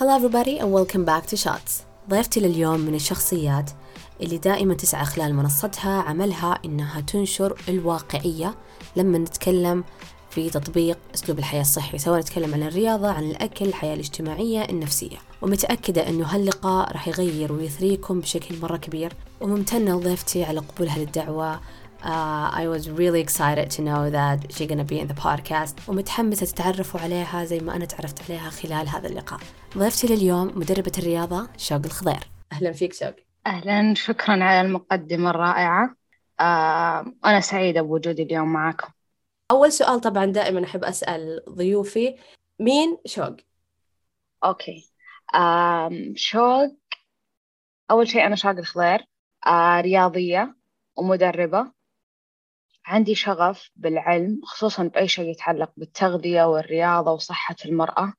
Hello everybody and welcome back to Shots. ضيفتي لليوم من الشخصيات اللي دائما تسعى خلال منصتها عملها إنها تنشر الواقعية. لما نتكلم في تطبيق أسلوب الحياة الصحي سواء نتكلم عن الرياضة عن الأكل الحياة الاجتماعية النفسية. ومتأكدة أنه هاللقاء راح يغير ويثريكم بشكل مرة كبير. وممتنة لضيفتي على قبولها للدعوة Uh, I was really excited to know that she's gonna be in the podcast ومتحمسة تتعرفوا عليها زي ما أنا تعرفت عليها خلال هذا اللقاء. ضيفتي لليوم مدربة الرياضة شوق الخضير. أهلا فيك شوق. أهلا شكرا على المقدمة الرائعة. آه أنا سعيدة بوجودي اليوم معكم. أول سؤال طبعا دائما أحب أسأل ضيوفي. مين شوق؟ أوكي. آم شوق أول شيء أنا شوق الخضير. آه رياضية ومدربة. عندي شغف بالعلم خصوصا بأي شيء يتعلق بالتغذية والرياضة وصحة المرأة.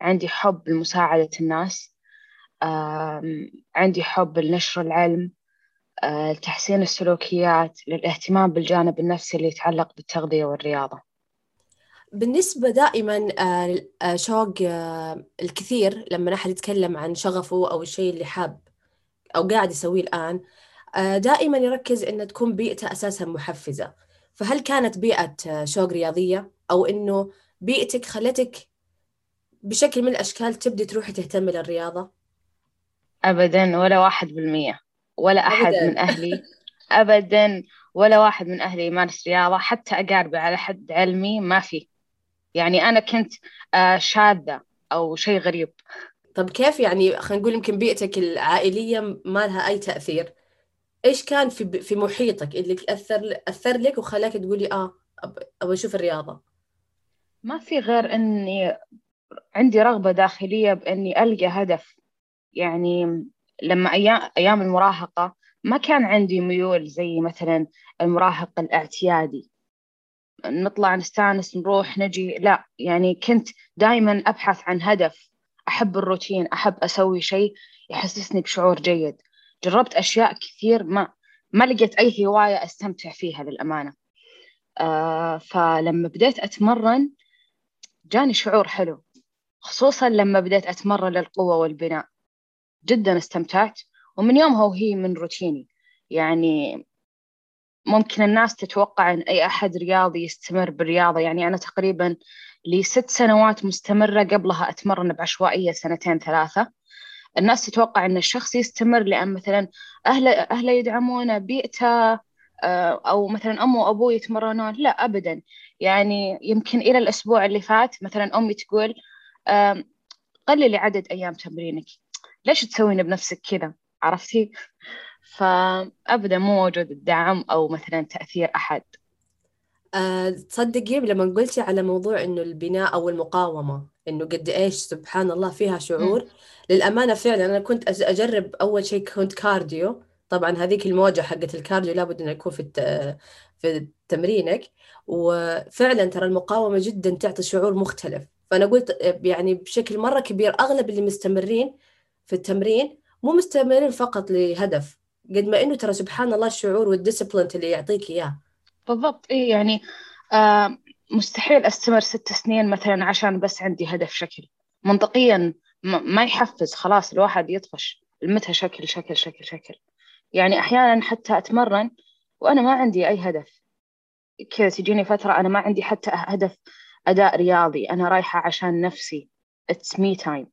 عندي حب لمساعدة الناس. عندي حب لنشر العلم. لتحسين السلوكيات للاهتمام بالجانب النفسي اللي يتعلق بالتغذية والرياضة. بالنسبة دائما شوق الكثير لما أحد يتكلم عن شغفه أو الشيء اللي حاب أو قاعد يسويه الآن دائما يركز أن تكون بيئته أساسا محفزة. فهل كانت بيئة شوق رياضية؟ أو أنه بيئتك خلتك بشكل من الأشكال تبدي تروحي تهتمي للرياضة؟ أبدا ولا واحد بالمية. ولا أحد أبداً. من أهلي. أبدا ولا واحد من أهلي يمارس رياضة. حتى أقاربي على حد علمي ما في. يعني أنا كنت شاذة أو شيء غريب. طب كيف يعني خلينا نقول يمكن بيئتك العائلية ما لها أي تأثير؟ إيش كان في في محيطك؟ اللي أثر أثر لك وخلاك تقولي آه أبغى أشوف الرياضة؟ ما في غير إني عندي رغبة داخلية بإني ألقى هدف. يعني لما أيام أيام المراهقة ما كان عندي ميول زي مثلا المراهق الاعتيادي. نطلع نستانس نروح نجي. لا يعني كنت دائما أبحث عن هدف. أحب الروتين أحب أسوي شيء يحسسني بشعور جيد. جربت أشياء كثير ما ما لقيت أي هواية أستمتع فيها للأمانة. آه فلما بديت أتمرن جاني شعور حلو خصوصا لما بديت أتمرن للقوة والبناء. جدا استمتعت ومن يومها وهي من روتيني. يعني ممكن الناس تتوقع أن أي أحد رياضي يستمر بالرياضة. يعني أنا تقريبا لي ست سنوات مستمرة قبلها أتمرن بعشوائية سنتين ثلاثة. الناس تتوقع أن الشخص يستمر لأن مثلا أهله أهله يدعمونه بيئته آه، أو مثلا أمه وأبوه يتمرنون. لا أبدا. يعني يمكن إلى الأسبوع اللي فات مثلا أمي تقول قللي عدد أيام تمرينك. ليش تسوين بنفسك كذا؟ عرفتي؟ فأبدا مو موجود الدعم أو مثلا تأثير أحد. أه تصدقي لما قلتي على موضوع إنه البناء أو المقاومة إنه قد إيش سبحان الله فيها شعور. م. للأمانة فعلا أنا كنت أجرب أول شيء كنت cardio. طبعا هذيك الموجة حقت ال cardio لابد أنه يكون في في تمرينك. وفعلا ترى المقاومة جدا تعطي شعور مختلف. فأنا قلت يعني بشكل مرة كبير أغلب اللي مستمرين في التمرين مو مستمرين فقط لهدف. قد ما إنه ترى سبحان الله الشعور وال discipline اللي يعطيك إياه. بالضبط. إيه يعني آه مستحيل أستمر ست سنين مثلا عشان بس عندي هدف شكل. منطقيا ما يحفز. خلاص الواحد يطفش. لمتى شكل شكل شكل شكل. يعني أحيانا حتى أتمرن وأنا ما عندي أي هدف. كذا تجيني فترة أنا ما عندي حتى هدف أداء رياضي. أنا رايحة عشان نفسي. it's me time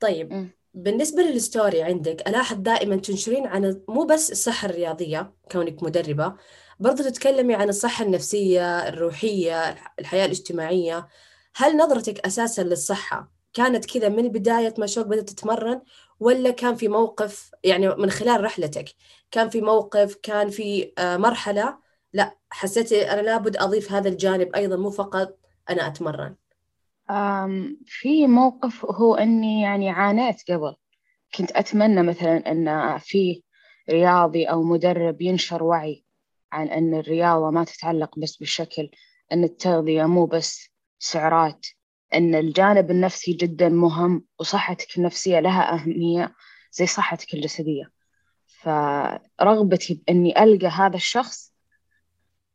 طيب م. بالنسبة لل story عندك ألاحظ دائما تنشرين عن مو بس الصحة الرياضية كونك مدربة برضو تتكلمي عن الصحة النفسية الروحية الحياة الاجتماعية. هل نظرتك أساسا للصحة كانت كذا من بداية ما شوق بدأت تتمرن ولا كان في موقف يعني من خلال رحلتك كان في موقف كان في آه، مرحلة؟ لا حسيت أنا لابد أضيف هذا الجانب أيضا مو فقط أنا أتمرن. في موقف هو أني يعني عانيت قبل. كنت أتمنى مثلا أن في رياضي أو مدرب ينشر وعي. عن أن الرياضة ما تتعلق بس بالشكل أن التغذية مو بس سعرات أن الجانب النفسي جدا مهم وصحتك النفسية لها أهمية زي صحتك الجسدية. فرغبتي بإني ألقى هذا الشخص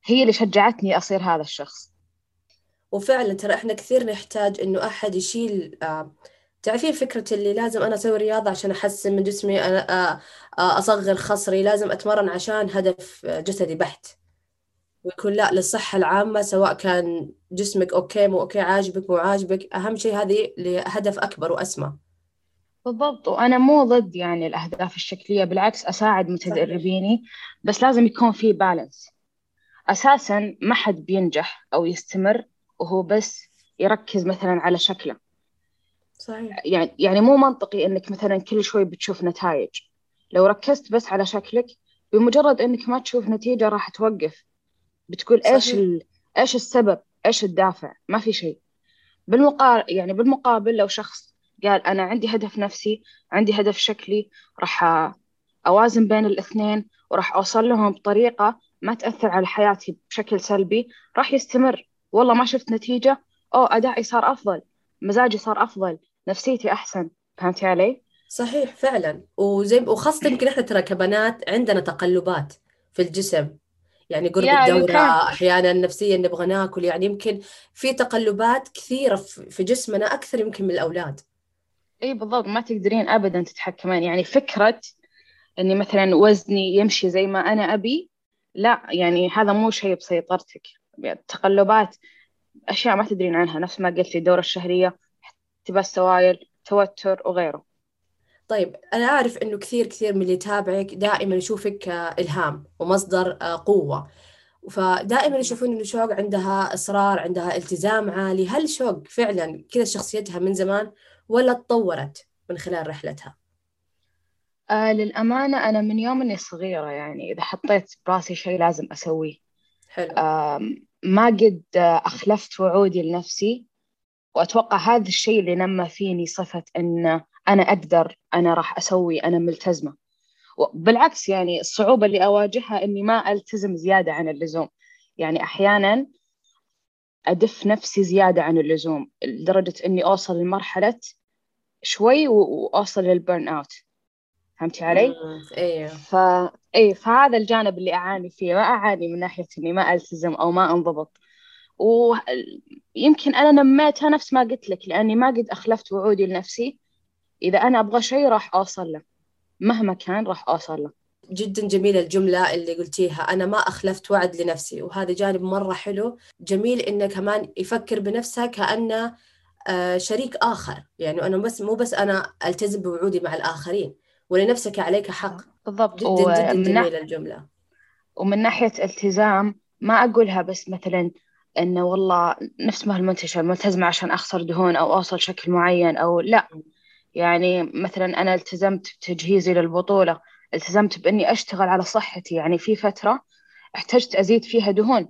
هي اللي شجعتني أصير هذا الشخص. وفعلا ترى إحنا كثير نحتاج إنه أحد يشيل آه، تعرفين فكرة اللي لازم أنا أسوي رياضة عشان أحسن من جسمي؟ أنا أصغر خصري لازم أتمرن عشان هدف جسدي بحت. ويكون لا للصحة العامة سواء كان جسمك okay مو okay عاجبك مو عاجبك. أهم شيء هذه لهدف أكبر وأسمى. بالضبط. وأنا مو ضد يعني الأهداف الشكلية بالعكس أساعد متدربيني. بس لازم يكون في balance أساسا ما حد بينجح أو يستمر وهو بس يركز مثلا على شكله. صحيح. يعني يعني مو منطقي إنك مثلا كل شوي بتشوف نتائج. لو ركزت بس على شكلك بمجرد إنك ما تشوف نتيجة راح توقف. بتقول صحيح. إيش ال... إيش السبب؟ إيش الدافع؟ ما في شيء. بالمقابل يعني بالمقابل لو شخص قال أنا عندي هدف نفسي عندي هدف شكلي راح أوازن بين الاثنين وراح أوصل لهم بطريقة ما تأثر على حياتي بشكل سلبي راح يستمر. والله ما شفت نتيجة أو أدائي صار أفضل. مزاجي صار أفضل نفسيتي أحسن فهمتي علي؟ صحيح فعلا. وزي وخاصة يمكن إحنا ترى كبنات عندنا تقلبات في الجسم. يعني قرب الدورة أحيانا نفسيا نبغى ناكل. يعني يمكن في تقلبات كثيرة في جسمنا أكثر يمكن من الأولاد. إي بالضبط. ما تقدرين ابدا تتحكمين. يعني فكرة إني مثلا وزني يمشي زي ما أنا أبي لا يعني هذا مو شيء بسيطرتك. تقلبات أشياء ما تدرين عنها نفس ما قلت لي الدورة الشهرية احتباس سوائل توتر وغيره. طيب أنا أعرف إنه كثير كثير من اللي يتابعك دائما يشوفك إلهام ومصدر قوة. فدائما يشوفون إنه شوق عندها إصرار عندها التزام عالي. هل شوق فعلا كذا شخصيتها من زمان ولا تطورت من خلال رحلتها؟ آه للأمانة أنا من يوم إني صغيرة يعني إذا حطيت براسي شيء لازم أسويه. حلو. آه ما قد أخلفت وعودي لنفسي وأتوقع هذا الشيء اللي نمى فيني صفة إن أنا أقدر أنا راح أسوي أنا ملتزمة. بالعكس يعني الصعوبة اللي أواجهها إني ما ألتزم زيادة عن اللزوم. يعني أحيانا أدف نفسي زيادة عن اللزوم لدرجة إني أوصل لمرحلة شوي وأوصل للبرن أوت فهمتي علي؟ أيوه ف اي فهذا الجانب اللي أعاني فيه. ما أعاني من ناحية إني ما ألتزم أو ما أنضبط. ويمكن أنا نميتها نفس ما قلت لك لأني ما قد أخلفت وعودي لنفسي. إذا أنا أبغى شيء راح أوصل له. مهما كان راح أوصل له. جدا جميلة الجملة اللي قلتيها. أنا ما أخلفت وعد لنفسي. وهذا جانب مرة حلو. جميل إنه كمان يفكر بنفسه كأنه آه، شريك آخر. يعني أنا بس مو بس أنا ألتزم بوعودي مع الآخرين. ولنفسك عليك حق. بالضبط. جدا جدا جميلة الجملة. ومن ناحية التزام ما أقولها بس مثلا إنه والله نفس ما المنتشر ملتزمة عشان أخسر دهون أو أوصل شكل معين أو لا. يعني مثلا أنا التزمت بتجهيزي للبطولة التزمت بإني أشتغل على صحتي. يعني في فترة احتجت أزيد فيها دهون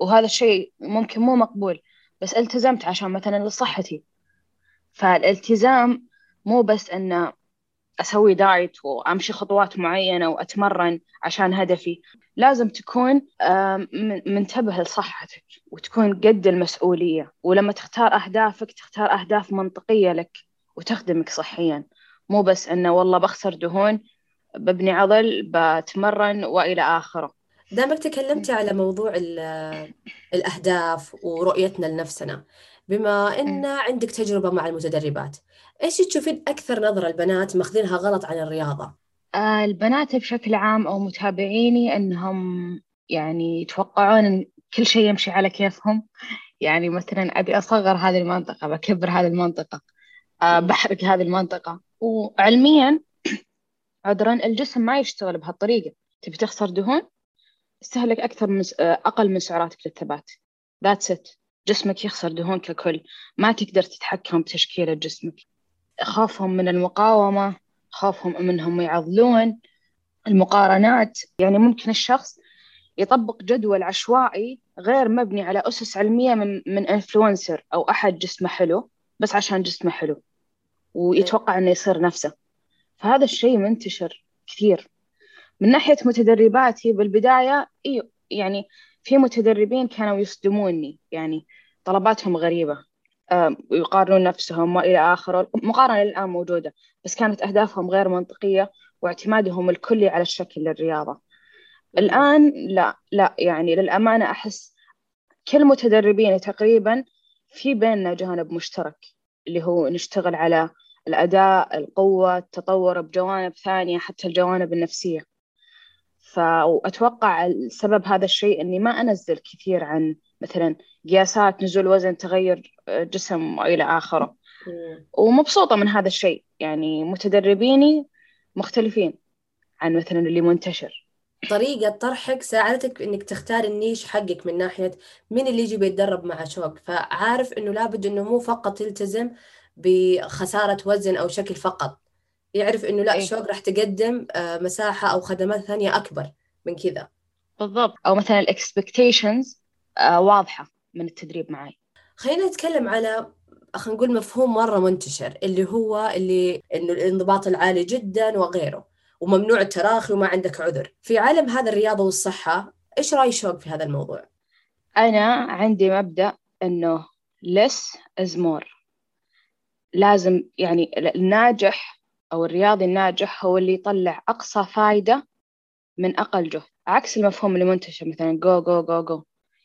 وهذا الشيء ممكن مو مقبول بس التزمت عشان مثلا لصحتي. فالالتزام مو بس أنه أسوي دايت وأمشي خطوات معينة وأتمرن عشان هدفي. لازم تكون منتبه لصحتك وتكون قد المسؤولية. ولما تختار أهدافك تختار أهداف منطقية لك وتخدمك صحيا. مو بس أنه والله بخسر دهون ببني عضل بتمرن وإلى آخره. دامك تكلمتي على موضوع الأهداف ورؤيتنا لنفسنا. بما أن عندك تجربة مع المتدربات إيش تشوفين أكثر نظرة البنات ماخذينها غلط عن الرياضة؟ آه البنات بشكل عام أو متابعيني أنهم يعني يتوقعون أن كل شيء يمشي على كيفهم. يعني مثلا أبي أصغر هذه المنطقة بكبر هذه المنطقة آه بحرق هذه المنطقة. وعلميا عذرا الجسم ما يشتغل بهالطريقة. تبي تخسر دهون؟ استهلك أكثر من أقل من سعراتك للثبات that's it جسمك يخسر دهون ككل. ما تقدر تتحكم بتشكيلة جسمك. خوفهم من المقاومة خوفهم منهم يعضلون. المقارنات يعني ممكن الشخص يطبق جدول عشوائي غير مبني على أسس علمية من من influencer أو أحد جسمه حلو بس عشان جسمه حلو ويتوقع إنه يصير نفسه. فهذا الشيء منتشر كثير. من ناحية متدرباتي بالبداية يعني في متدربين كانوا يصدموني يعني طلباتهم غريبة. ويقارنون نفسهم وإلى آخره المقارنة الآن موجودة بس كانت أهدافهم غير منطقية واعتمادهم الكلي على الشكل للرياضة. الآن لا لا يعني للأمانة أحس كل متدربين تقريبا في بيننا جانب مشترك اللي هو نشتغل على الأداء القوة التطور بجوانب ثانية حتى الجوانب النفسية. فأتوقع السبب هذا الشيء أني ما أنزل كثير عن مثلا قياسات نزول وزن تغير جسم وإلى آخره. ومبسوطة من هذا الشيء. يعني متدربيني مختلفين عن مثلا اللي منتشر. طريقة طرحك ساعدتك إنك تختار النيش حقك من ناحية مين اللي يجي بيتدرب مع شوق. فعارف إنه لابد إنه مو فقط يلتزم بخسارة وزن أو شكل فقط. يعرف إنه لا إيه؟ شوق راح تقدم آه، مساحة أو خدمات ثانية أكبر من كذا. بالضبط. أو مثلا الاكسبكتيشنز آه، واضحة من التدريب معي خلينا نتكلم على خلينا نقول مفهوم مرة منتشر اللي هو اللي إنه الانضباط العالي جدا وغيره وممنوع التراخي وما عندك عذر. في عالم هذا الرياضة والصحة إيش رأي شوق في هذا الموضوع؟ أنا عندي مبدأ إنه less is more. لازم يعني الناجح أو الرياضي الناجح هو اللي يطلع أقصى فايدة من أقل جهد. عكس المفهوم اللي منتشر مثلا go go go go.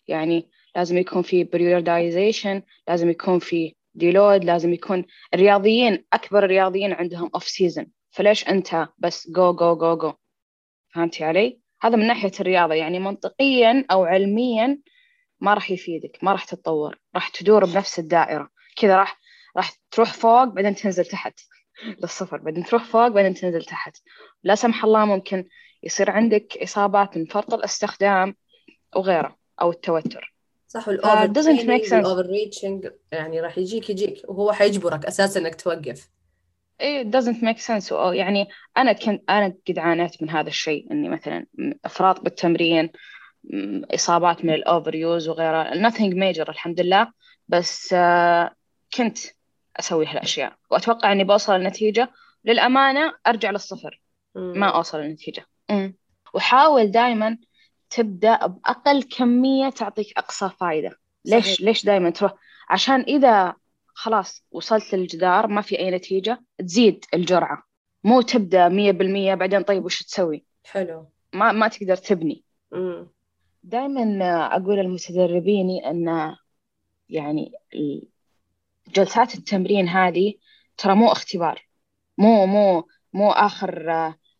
يعني لازم يكون في periodization لازم يكون في deload لازم يكون الرياضيين أكبر الرياضيين عندهم off season فليش أنت بس جو جو جو جو فهمتي علي؟ هذا من ناحية الرياضة. يعني منطقيا أو علميا ما راح يفيدك ما راح تتطور. راح تدور بنفس الدائرة. كذا راح راح تروح فوق بعدين تنزل تحت للصفر. بعدين تروح فوق بعدين تنزل تحت. لا سمح الله ممكن يصير عندك إصابات من فرط الاستخدام وغيره. أو التوتر. صح وال overreaching يعني راح يجيك يجيك. وهو حيجبرك أساسا إنك توقف. إيه doesn't make sense. يعني أنا كنت أنا قد عانيت من هذا الشيء إني مثلا أفراط بالتمرين إصابات من ال overuse وغيرها. Nothing major الحمد لله بس آه، كنت أسوي هالأشياء. وأتوقع إني بوصل لنتيجه للأمانة أرجع للصفر. ما أوصل للنتيجه وحاول دائما تبدأ بأقل كمية تعطيك أقصى فايدة. ليش صحيح. ليش دائما تروح؟ عشان إذا خلاص وصلت للجدار ما في أي نتيجة تزيد الجرعة. مو مية بالمية بعدين طيب وش تسوي؟ حلو. ما ما تقدر تبني. دائما أقول للمتدربين أن يعني جلسات التمرين هذه ترى مو اختبار. مو مو مو آخر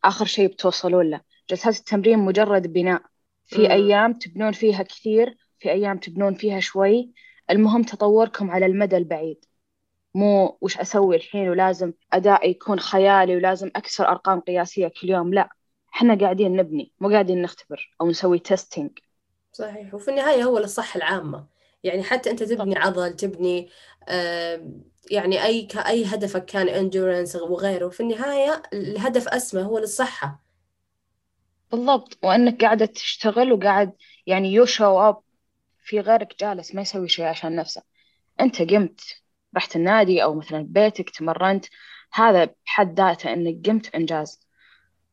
آخر شيء بتوصلون له. جلسات التمرين مجرد بناء. في. أيام تبنون فيها كثير في أيام تبنون فيها شوي. المهم تطوركم على المدى البعيد. مو وش أسوي الحين ولازم أدائي يكون خيالي ولازم أكسر أرقام قياسية كل يوم. لا إحنا قاعدين نبني مو قاعدين نختبر أو نسوي testing صحيح. وفي النهاية هو للصحة العامة. يعني حتى أنت تبني عضل تبني آه يعني أي أي هدفك كان endurance وغيره في النهاية الهدف أسمى هو للصحة. بالضبط وأنك قاعدة تشتغل وقاعد يعني you show up في غيرك جالس ما يسوي شيء عشان نفسه. أنت قمت رحت النادي أو مثلا بيتك تمرنت هذا بحد ذاته إنك قمت إنجاز.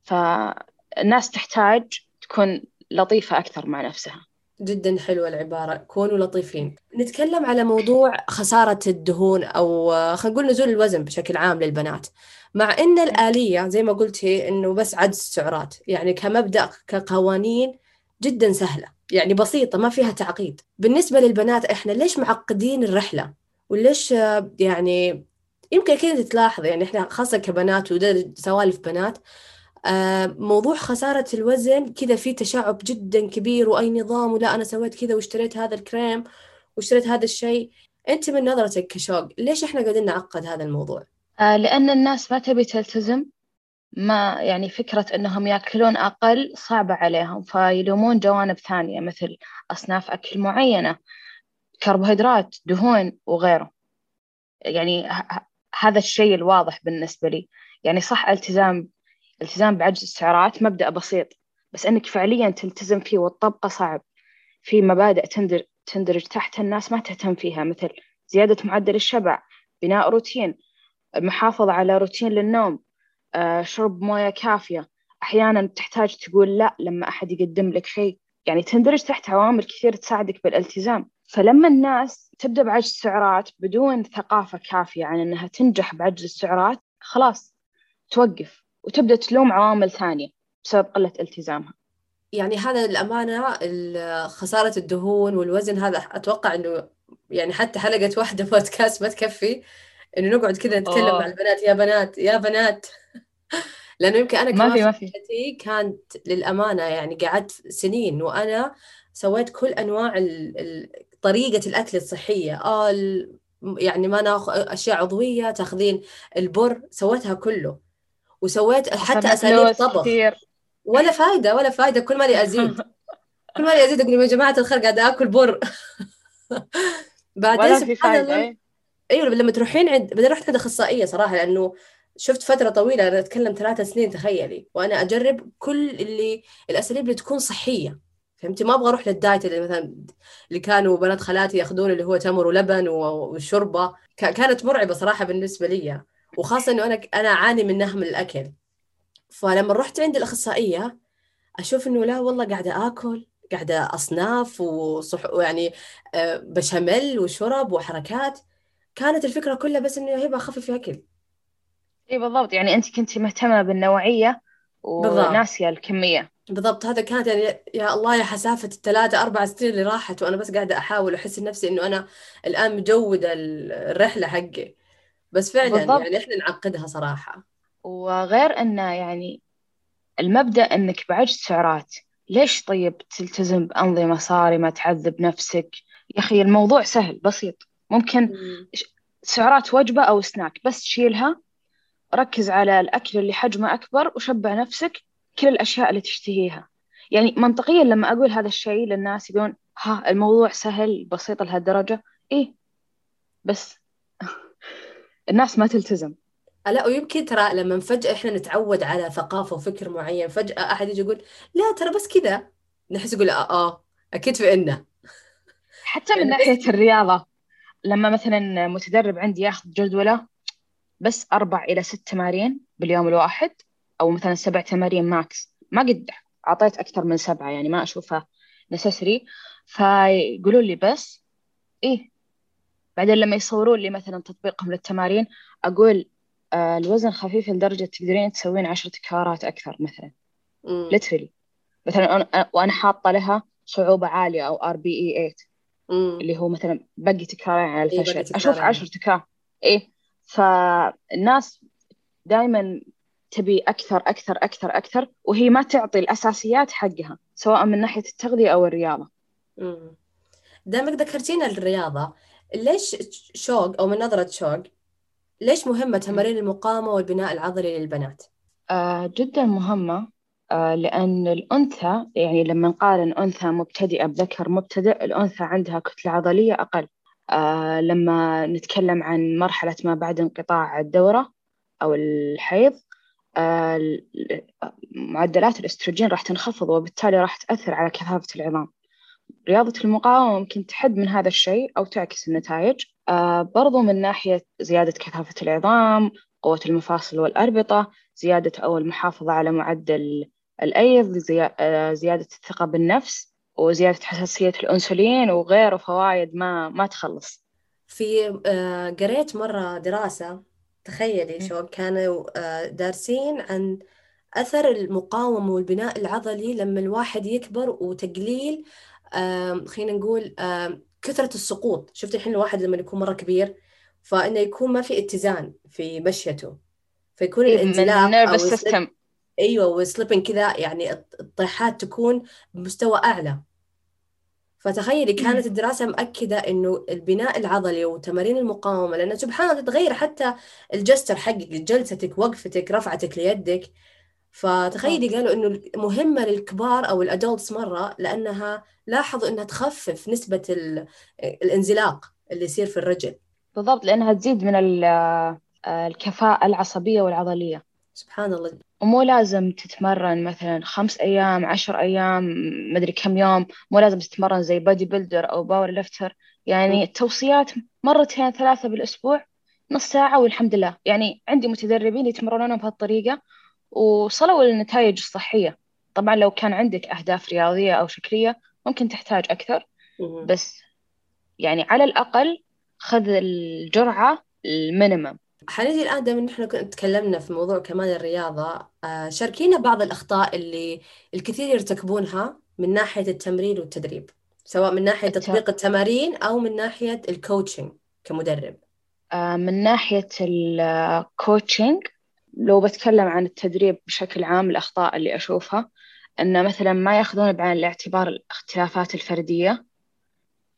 فالناس تحتاج تكون لطيفة أكثر مع نفسها. جدا حلوة العبارة. كونوا لطيفين. نتكلم على موضوع خسارة الدهون أو خلينا نقول نزول الوزن بشكل عام للبنات. مع أن الآلية زي ما قلتي أنه بس عد السعرات يعني كمبدأ كقوانين جدا سهلة. يعني بسيطة ما فيها تعقيد. بالنسبة للبنات إحنا ليش معقدين الرحلة؟ وليش يعني يمكن كذا تلاحظ يعني إحنا خاصة كبنات وده سوالف بنات آه، موضوع خسارة الوزن كذا في تشعب جدا كبير وأي نظام ولا أنا سويت كذا واشتريت هذا الكريم واشتريت هذا الشيء. أنت من نظرتك كشوق ليش إحنا قاعدين نعقد هذا الموضوع؟ آه لأن الناس ما تبي تلتزم ما يعني فكرة أنهم يأكلون أقل صعبة عليهم فيلومون جوانب ثانية مثل أصناف أكل معينة كربوهيدرات دهون وغيره. يعني هذا الشيء الواضح بالنسبة لي. يعني صح التزام الالتزام بعجز السعرات مبدأ بسيط بس أنك فعليا تلتزم فيه والطبقة صعب. في مبادئ تندرج, تندرج تحت الناس ما تهتم فيها مثل زيادة معدل الشبع بناء روتين المحافظة على روتين للنوم آه، شرب موية كافية. أحيانا تحتاج تقول لا لما أحد يقدم لك شيء. يعني تندرج تحت عوامل كثير تساعدك بالالتزام. فلما الناس تبدأ بعجز السعرات بدون ثقافة كافية عن أنها تنجح بعجز السعرات خلاص توقف. وتبدأ تلوم عوامل ثانية بسبب قلة التزامها. يعني هذا الأمانة خسارة الدهون والوزن هذا أتوقع أنه يعني حتى حلقة واحدة بودكاست ما تكفي إنه نقعد كذا نتكلم أوه. مع البنات يا بنات يا بنات. لأنه يمكن أنا ما في كمان ما في. حياتي كانت للأمانة يعني قعدت سنين وأنا سويت كل أنواع ال... ال... طريقة الأكل الصحية آه آل... يعني ما ناخذ أشياء عضوية تاخذين البر سويتها كله. وسويت حتى أساليب طبخ. كثير ولا فايدة ولا فايدة كل مالي أزيد. كل مالي أزيد أقول يا جماعة الخير قاعدة آكل بر. بعدين ولا في سبحان الله إيه. أيوه لما تروحين عند بعدين رحت عند أخصائية صراحة لأنه شفت فترة طويلة أنا أتكلم ثلاثة سنين تخيلي. وأنا أجرب كل اللي الأساليب اللي تكون صحية. فهمتي؟ ما أبغى أروح للدايت اللي مثلا اللي كانوا بنات خالاتي يأخذون اللي هو تمر ولبن وشوربه كانت مرعبة صراحة بالنسبة لي. وخاصة إنه أنا أنا أعاني من الأكل. فلما رحت عند الأخصائية أشوف إنه لا والله قاعدة آكل قاعدة أصناف وصح يعني آه، بشاميل وشرب وحركات. كانت الفكرة كلها بس إنه هبه أخفف أكل. إي بالضبط. يعني أنت كنتي مهتمة بالنوعية بالضبط. وناسية الكمية. بالضبط. هذا كانت يعني يا الله يا حسافة الثلاثة أربع سنين اللي راحت وأنا بس قاعدة أحاول أحس نفسي إنه أنا الآن مجودة ال- الرحلة حقي. بس فعلا بالضبط. يعني إحنا نعقدها صراحة. وغير إنه يعني المبدأ إنك بعجز سعرات ليش طيب تلتزم بأنظمة صارمة تعذب نفسك؟ يا أخي الموضوع سهل بسيط. ممكن مم. سعرات وجبة أو سناك بس تشيلها ركز على الأكل اللي حجمه أكبر وشبع نفسك كل الأشياء اللي تشتهيها. يعني منطقيا لما أقول هذا الشيء للناس يقولون ها الموضوع سهل بسيط لهالدرجة. إيه بس الناس ما تلتزم. لا ويمكن ترى لما فجأة إحنا نتعود على ثقافة وفكر معين فجأة أحد يجي يقول لا ترى بس كذا. نحس يقول آه آه أكيد في إنه. حتى من يعني ناحية الرياضة لما مثلا متدرب عندي ياخذ جدوله بس أربع إلى ست تمارين باليوم الواحد أو مثلا سبع تمارين ماكس ما قد أعطيت أكثر من سبعة يعني ما أشوفها necessary فيقولوا لي بس إيه بعدين لما يصورون لي مثلا تطبيقهم للتمارين أقول آه الوزن خفيف لدرجة تقدرين تسوين عشرة تكرارات أكثر مثلا. literally. مثلا أنا- وأنا حاطة لها صعوبة عالية أو RPE 8 مم. اللي هو مثلا بقي تكرارين على إيه الفشل. بقي أشوف. عشر تكرار. إيه. فالناس دائما تبي أكثر أكثر أكثر أكثر وهي ما تعطي الأساسيات حقها سواء من ناحية التغذية أو الرياضة. مم. دامك ذكرتينا الرياضة ليش شوق أو من نظرة شوق ليش مهمة تمارين المقاومة والبناء العضلي للبنات؟ آه جدا مهمة. آه لأن الأنثى يعني لما نقارن أنثى مبتدئة بذكر مبتدئ الأنثى عندها كتلة عضلية أقل. آه لما نتكلم عن مرحلة ما بعد انقطاع الدورة أو الحيض آه معدلات الأستروجين راح تنخفض وبالتالي راح تأثر على كثافة العظام. رياضة المقاومة ممكن تحد من هذا الشيء أو تعكس النتائج آه برضو من ناحية زيادة كثافة العظام قوة المفاصل والأربطة زيادة أو المحافظة على معدل الأيض زي- آه، زيادة الثقة بالنفس وزيادة حساسية الأنسولين وغيره فوائد ما ما تخلص في آه، قريت مرة دراسة تخيلي. شو كانوا آه، دارسين عن أثر المقاومة والبناء العضلي لما الواحد يكبر وتقليل خلينا نقول كثرة السقوط. شفت الحين الواحد لما يكون مرة كبير فإنه يكون ما في اتزان في مشيته. فيكون إيه من الانزلاق أو سيستم. أيوه وال slipping كذا يعني الط- الطيحات تكون بمستوى أعلى. فتخيلي كانت الدراسة مأكدة إنه البناء العضلي وتمارين المقاومة لأنه سبحان الله تتغير حتى الجستر حقك جلستك وقفتك رفعتك ليدك فتخيلي قالوا إنه مهمة للكبار أو الادولتس مرة لأنها لاحظوا إنها تخفف نسبة ال- الانزلاق اللي يصير في الرجل. بالضبط لأنها تزيد من آه، الكفاءة العصبية والعضلية. سبحان الله. ومو لازم تتمرن مثلا خمس أيام عشر أيام مدري كم يوم. مو لازم تتمرن زي bodybuilder أو powerlifter. يعني التوصيات مرتين ثلاثة بالأسبوع نص ساعة والحمد لله. يعني عندي متدربين يتمرنون بهالطريقة. وصلوا للنتائج الصحية. طبعا لو كان عندك أهداف رياضية أو شكلية ممكن تحتاج أكثر. بس يعني على الأقل خذ الجرعة ال minimum. حنيجي الآن دام كنا تكلمنا في موضوع كمان الرياضة آه، شاركينا بعض الأخطاء اللي الكثير يرتكبونها من ناحية التمرين والتدريب سواء من ناحية تطبيق التمارين أو من ناحية ال coaching كمدرب. آه، من ناحية ال coaching لو بتكلم عن التدريب بشكل عام الأخطاء اللي أشوفها أن مثلا ما يأخذون بعين الاعتبار الاختلافات الفردية.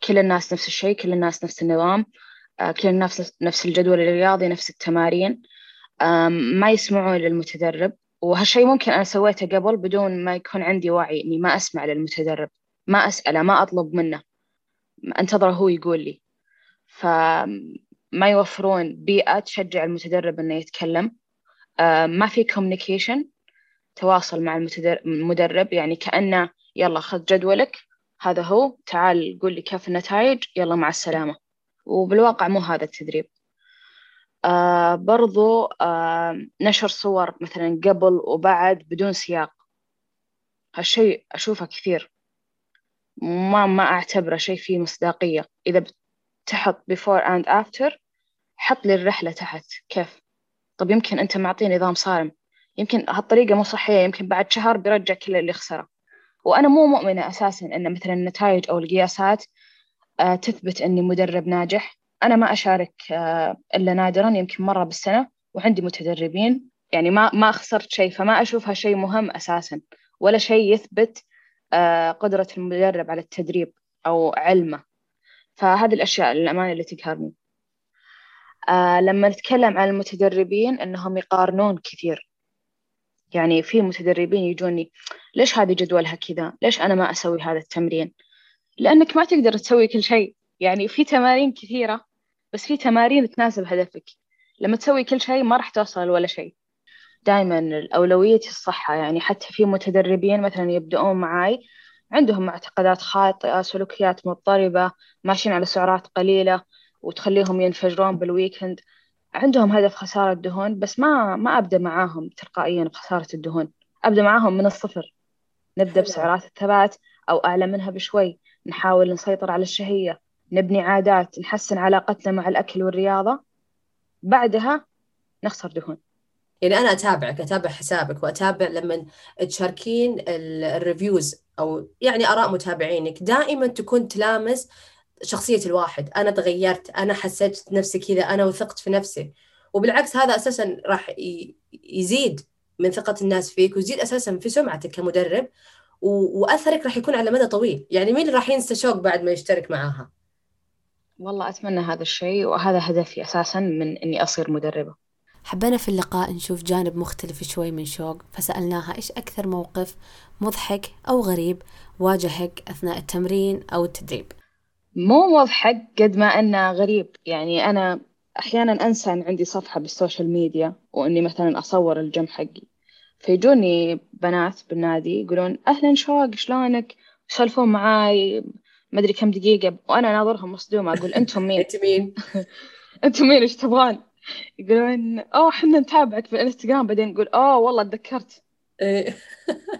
كل الناس نفس الشيء كل الناس نفس النظام آه، كل الناس نفس الجدول الرياضي نفس التمارين. ما يسمعون للمتدرب. وهالشيء ممكن أنا سويته قبل بدون ما يكون عندي وعي إني ما أسمع للمتدرب ما أسأله ما أطلب منه. أنتظره هو يقول لي. فما يوفرون بيئة تشجع المتدرب إنه يتكلم. ما في communication تواصل مع المدرب يعني كأنه يلا خذ جدولك هذا هو تعال قول لي كيف النتائج يلا مع السلامة. وبالواقع مو هذا التدريب. آه برضو آه نشر صور مثلا قبل وبعد بدون سياق. هالشيء أشوفه كثير. ما ما أعتبره شيء فيه مصداقية. إذا بتحط before and after حط لي الرحلة تحت كيف طب يمكن أنت معطيه نظام صارم. يمكن هالطريقة مو صحية يمكن بعد شهر بيرجع كل اللي خسره. وأنا مو مؤمنة أساسا أن مثلا النتائج أو القياسات آه تثبت أني مدرب ناجح. أنا ما أشارك آه إلا نادرا يمكن مرة بالسنة وعندي متدربين. يعني ما ما خسرت شيء فما أشوفها شيء مهم أساسا. ولا شيء يثبت آه قدرة المدرب على التدريب أو علمه. فهذه الأشياء للأمانة اللي تقهرني. آه لما نتكلم عن المتدربين إنهم يقارنون كثير. يعني في متدربين يجوني ليش هذه جدولها كذا؟ ليش أنا ما أسوي هذا التمرين؟ لأنك ما تقدر تسوي كل شيء. يعني في تمارين كثيرة بس في تمارين تناسب هدفك. لما تسوي كل شيء ما راح توصل ولا شيء. دائما الأولوية الصحة. يعني حتى في متدربين مثلا يبدأون معاي عندهم معتقدات خاطئة سلوكيات مضطربة ماشيين على سعرات قليلة. وتخليهم ينفجرون بال weekend عندهم هدف خسارة دهون بس ما ما أبدأ معاهم تلقائيا بخسارة الدهون. أبدأ معاهم من الصفر. نبدأ بسعرات الثبات أو أعلى منها بشوي. نحاول نسيطر على الشهية. نبني عادات. نحسن علاقتنا مع الأكل والرياضة. بعدها نخسر دهون. يعني أنا أتابعك أتابع حسابك وأتابع لما تشاركين ال reviews أو يعني آراء متابعينك. دائما تكون تلامس شخصية الواحد. أنا تغيرت أنا حسيت نفسي كذا أنا وثقت في نفسي. وبالعكس هذا أساسا راح يزيد من ثقة الناس فيك ويزيد أساسا في سمعتك كمدرب. وأثرك راح يكون على مدى طويل. يعني مين راح ينسى شوق بعد ما يشترك معاها؟ والله أتمنى هذا الشيء وهذا هدفي أساسا من إني أصير مدربة. حبينا في اللقاء نشوف جانب مختلف شوي من شوق فسألناها إيش أكثر موقف مضحك أو غريب واجهك أثناء التمرين أو التدريب. مو مضحك قد ما أنه غريب يعني أنا أحيانا أنسى أن عندي صفحة بالسوشيال ميديا وإني مثلا أصور الجيم حقي فيجوني بنات بالنادي يقولون أهلا شوق شلونك يسولفون معاي ما أدري كم دقيقة وأنا ناظرهم مصدومة أقول أنتم مين؟ أنت مين؟ أنتم مين إيش تبغون؟ يقولون أوه إحنا نتابعك في الإنستغرام بعدين نقول أوه والله تذكرت إيه.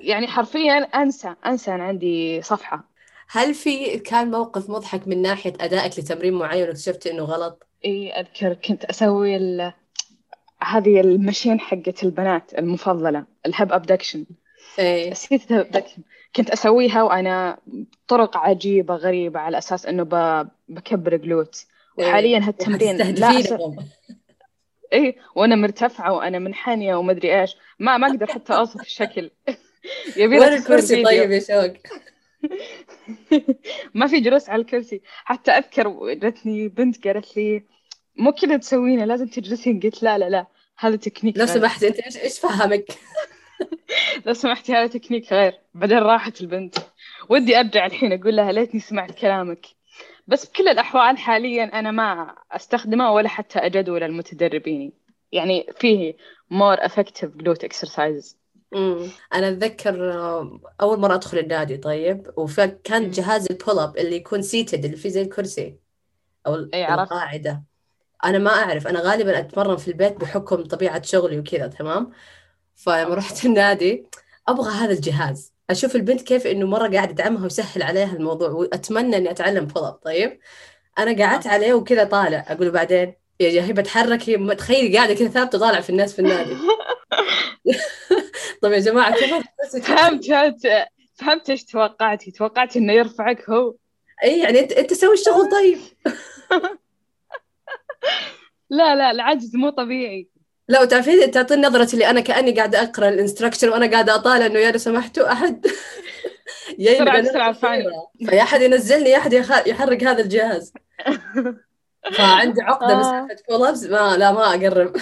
يعني حرفيا أنسى أنسى أن عندي صفحة هل في كان موقف مضحك من ناحية أدائك لتمرين معين واكتشفت إنه غلط؟ إي أذكر كنت أسوي ال... هذه ال machine حقت البنات المفضلة ال hip abduction إيه نسيت abduction كنت أسويها وأنا بطرق عجيبة غريبة على أساس إنه ب... بكبر glute وحاليا هالتمرين لا أس... إيه وأنا مرتفعة وأنا منحنية ومدري إيش. ما ما أقدر حتى أوصف الشكل. يبي وين الكرسي طيب يا شوق؟ ما في جلوس على الكرسي. حتى أذكر جتني بنت قالت لي مو كذا تسوينه لازم تجلسين قلت لا لا لا هذا تكنيك لو سمحت أنت إيش إيش فهمك؟ لو سمحتي هذا تكنيك غير. بعدين راحت البنت. ودي أرجع الحين أقول لها ليتني سمعت كلامك. بس بكل الأحوال حاليا أنا ما أستخدمه ولا حتى اجدول المتدربين. يعني فيه more effective glute exercises. امم أنا أتذكر آه، أول مرة أدخل النادي طيب. وكان جهاز ال pull up اللي يكون seated اللي فيه زي الكرسي أو القاعدة. أنا ما أعرف. أنا غالبا أتمرن في البيت بحكم طبيعة شغلي وكذا تمام؟ فلما رحت النادي أبغى هذا الجهاز. أشوف البنت كيف إنه مرة قاعد يدعمها ويسهل عليها الموضوع وأتمنى إني أتعلم pull up طيب؟ أنا قعدت عليه وكذا طالع. أقول بعدين يا هي بتحرك هي تخيلي قاعدة كذا ثابتة طالع في الناس في النادي. طيب يا جماعة كيف فهمت فهمت فهمت إيش توقعتي؟ توقعتي إنه يرفعك هو؟ إي يعني أنت أنت سوي الشغل طيب. لا لا العجز مو طبيعي. لا وتعرفين تعطيني نظرة اللي أنا كأني قاعدة أقرأ الإنستراكشن وأنا قاعدة أطالع إنه يا لو سمحتوا أحد. بسرعة بسرعة فيا أحد ينزلني يا أحد يحرك هذا الجهاز. فعندي عقدة بس آه. كولابس ما لا ما أقرب.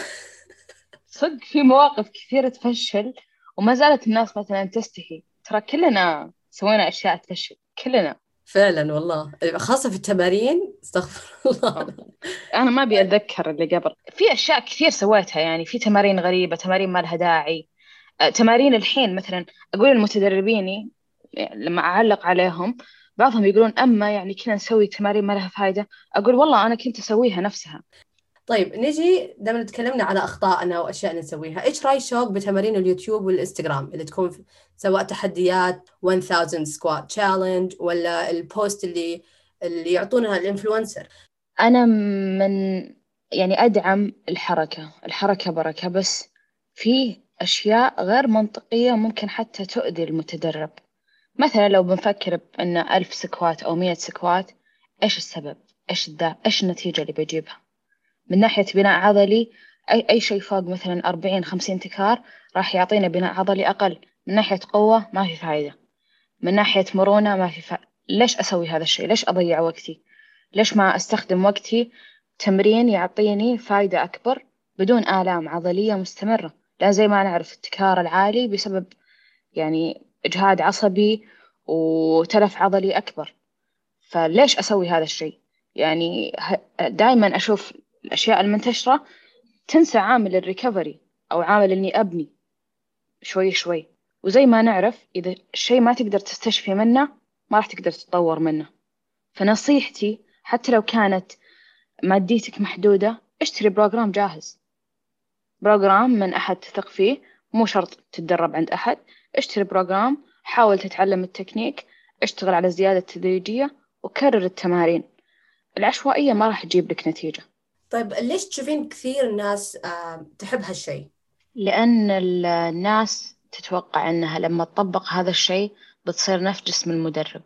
صدق في مواقف كثيرة تفشل وما زالت الناس مثلا تستحي ترى كلنا سوينا أشياء تفشل كلنا. فعلا والله. خاصة في التمارين استغفر الله. أنا ما أبي أتذكر اللي قبل. في أشياء كثير سويتها يعني. في تمارين غريبة تمارين ما لها داعي. أه، تمارين الحين مثلا أقول لمتدربيني لما أعلق عليهم بعضهم يقولون أما يعني كنا نسوي تمارين ما لها فايدة. أقول والله أنا كنت أسويها نفسها. طيب نجي دائما تكلمنا على أخطائنا وأشياء نسويها إيش رأي شوق بتمارين اليوتيوب والإنستغرام اللي تكون سواء تحديات 1000 squat challenge ولا ال posts اللي اللي يعطونها ال influencers أنا من يعني أدعم الحركة الحركة بركة بس في أشياء غير منطقية ممكن حتى تؤذي المتدرب مثلا لو بنفكر بأن ألف squat أو مية squat إيش السبب؟ إيش الداعي؟ إيش النتيجة اللي بجيبها؟ من ناحية بناء عضلي أي, أي شيء فوق مثلا أربعين خمسين تكرار راح يعطينا بناء عضلي أقل. من ناحية قوة ما في فايدة. من ناحية مرونة ما في فائدة ليش أسوي هذا الشيء؟ ليش أضيع وقتي؟ ليش ما أستخدم وقتي؟ تمرين يعطيني فايدة أكبر بدون آلام عضلية مستمرة. لأن زي ما نعرف التكرار العالي بسبب يعني إجهاد عصبي وتلف عضلي أكبر. فليش أسوي هذا الشيء؟ يعني دائما أشوف الأشياء المنتشرة تنسى عامل الريكفري أو عامل إني أبني شوي شوي. وزي ما نعرف إذا الشيء ما تقدر تستشفي منه ما راح تقدر تتطور منه. فنصيحتي حتى لو كانت ماديتك محدودة اشتري program جاهز. program من أحد تثق فيه مو شرط تتدرب عند أحد. اشتري program حاول تتعلم التكنيك اشتغل على الزيادة التدريجية وكرر التمارين. العشوائية ما راح تجيب لك نتيجة. طيب ليش تشوفين كثير ناس تحب هالشيء؟ لأن الناس تتوقع أنها لما تطبق هذا الشيء بتصير نفس جسم المدرب.